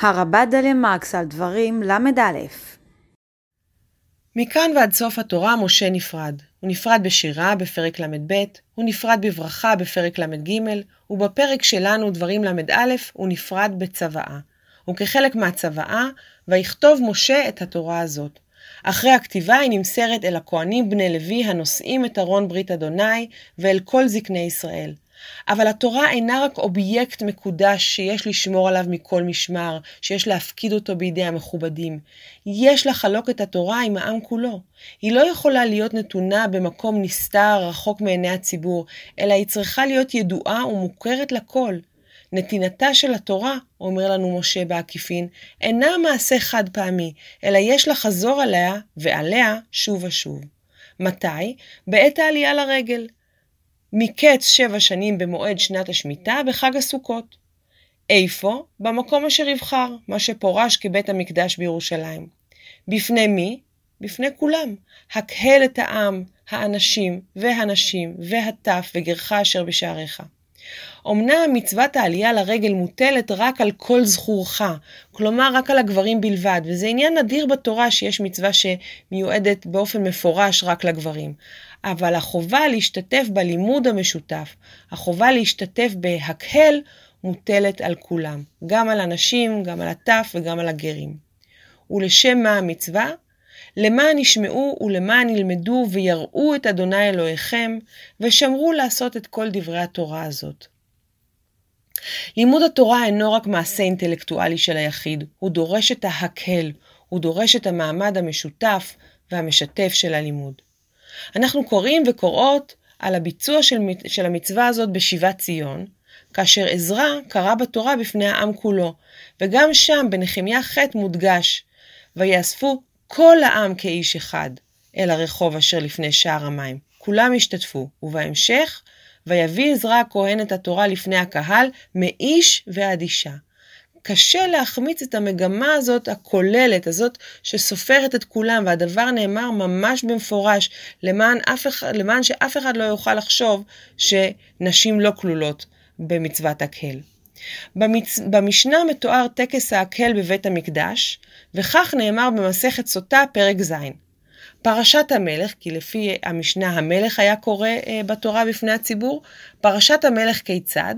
הרבה דליה מרקס על דברים ל"א מכאן ועד סוף התורה משה נפרד. הוא נפרד בשירה בפרק ל"ב, הוא נפרד בברכה בפרק ל"ג, ובפרק שלנו דברים ל"א הוא נפרד בצוואה. וכחלק מהצוואה, ויכתוב משה את התורה הזאת. אחרי הכתיבה היא נמסרת אל הכהנים בני לוי הנושאים את ארון ברית אדוני ואל כל זקני ישראל. אבל התורה אינה רק אובייקט מקודש שיש לשמור עליו מכל משמר, שיש להפקיד אותו בידי המכובדים. יש לחלוק את התורה עם העם כולו. היא לא יכולה להיות נתונה במקום נסתר רחוק מעיני הציבור, אלא היא צריכה להיות ידועה ומוכרת לכל. נתינתה של התורה, אומר לנו משה בעקיפין, אינה מעשה חד פעמי, אלא יש לחזור עליה ועליה שוב ושוב. מתי? בעת העלייה לרגל. מקץ שבע שנים במועד שנת השמיטה בחג הסוכות. איפה? במקום אשר יבחר, מה שפורש כבית המקדש בירושלים. בפני מי? בפני כולם. הקהל את העם, האנשים והנשים והטף וגרך אשר בשעריך. אמנם מצוות העלייה לרגל מוטלת רק על כל זכורך, כלומר רק על הגברים בלבד, וזה עניין נדיר בתורה שיש מצווה שמיועדת באופן מפורש רק לגברים. אבל החובה להשתתף בלימוד המשותף, החובה להשתתף בהקהל, מוטלת על כולם, גם על הנשים, גם על הטף וגם על הגרים. ולשם מה המצווה? למען ישמעו ולמען ילמדו ויראו את אדוני אלוהיכם, ושמרו לעשות את כל דברי התורה הזאת. לימוד התורה אינו רק מעשה אינטלקטואלי של היחיד, הוא דורש את ההקהל, הוא דורש את המעמד המשותף והמשתף של הלימוד. אנחנו קוראים וקוראות על הביצוע של, של המצווה הזאת בשיבת ציון, כאשר עזרא קרא בתורה בפני העם כולו, וגם שם בנחמיה ח' מודגש, ויאספו כל העם כאיש אחד אל הרחוב אשר לפני שער המים. כולם השתתפו, ובהמשך, ויביא עזרא הכהן את התורה לפני הקהל, מאיש ועד אישה. קשה להחמיץ את המגמה הזאת הכוללת, הזאת שסופרת את כולם, והדבר נאמר ממש במפורש, למען, אף אחד, למען שאף אחד לא יוכל לחשוב שנשים לא כלולות במצוות הקהל. במצ... במשנה מתואר טקס ההקהל בבית המקדש, וכך נאמר במסכת סוטה, פרק ז'. פרשת המלך, כי לפי המשנה המלך היה קורא אה, בתורה בפני הציבור, פרשת המלך כיצד?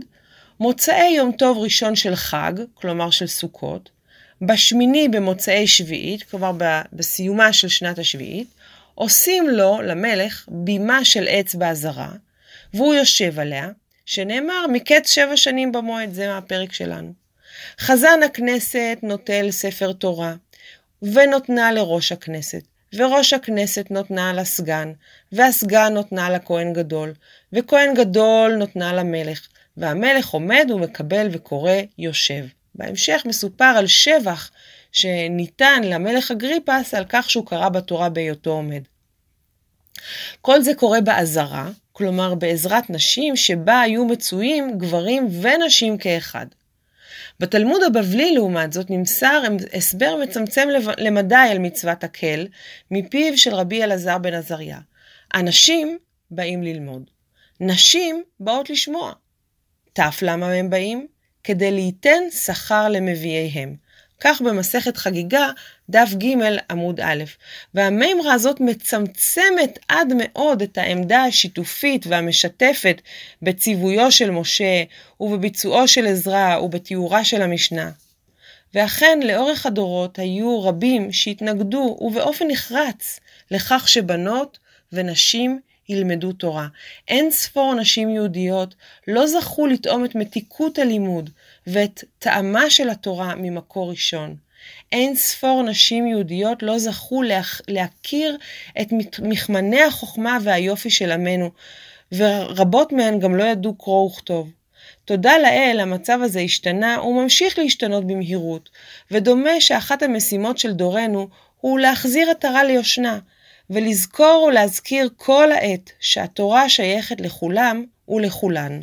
מוצאי יום טוב ראשון של חג, כלומר של סוכות, בשמיני במוצאי שביעית, כלומר בסיומה של שנת השביעית, עושים לו, למלך, בימה של עץ באזהרה, והוא יושב עליה, שנאמר מקץ שבע שנים במועד, זה הפרק שלנו. חזן הכנסת נוטל ספר תורה, ונותנה לראש הכנסת, וראש הכנסת נותנה לסגן, והסגן נותנה לכהן גדול, וכהן גדול נותנה למלך, והמלך עומד ומקבל וקורא יושב. בהמשך מסופר על שבח שניתן למלך אגריפס על כך שהוא קרא בתורה בהיותו עומד. כל זה קורה באזהרה, כלומר בעזרת נשים שבה היו מצויים גברים ונשים כאחד. בתלמוד הבבלי, לעומת זאת, נמסר הסבר מצמצם למדי על מצוות הקל, מפיו של רבי אלעזר בן עזריה. אנשים באים ללמוד. נשים באות לשמוע. תף למה הם באים? כדי ליתן שכר למביאיהם. כך במסכת חגיגה, דף ג' עמוד א', והמימרה הזאת מצמצמת עד מאוד את העמדה השיתופית והמשתפת בציוויו של משה ובביצועו של עזרא ובתיאורה של המשנה. ואכן, לאורך הדורות היו רבים שהתנגדו, ובאופן נחרץ, לכך שבנות ונשים ילמדו תורה. אין ספור נשים יהודיות לא זכו לטעום את מתיקות הלימוד ואת טעמה של התורה ממקור ראשון. אין ספור נשים יהודיות לא זכו להכיר את מכמני החוכמה והיופי של עמנו, ורבות מהן גם לא ידעו קרוא וכתוב. תודה לאל, המצב הזה השתנה וממשיך להשתנות במהירות, ודומה שאחת המשימות של דורנו הוא להחזיר עטרה ליושנה, ולזכור ולהזכיר כל העת שהתורה שייכת לכולם ולכולן.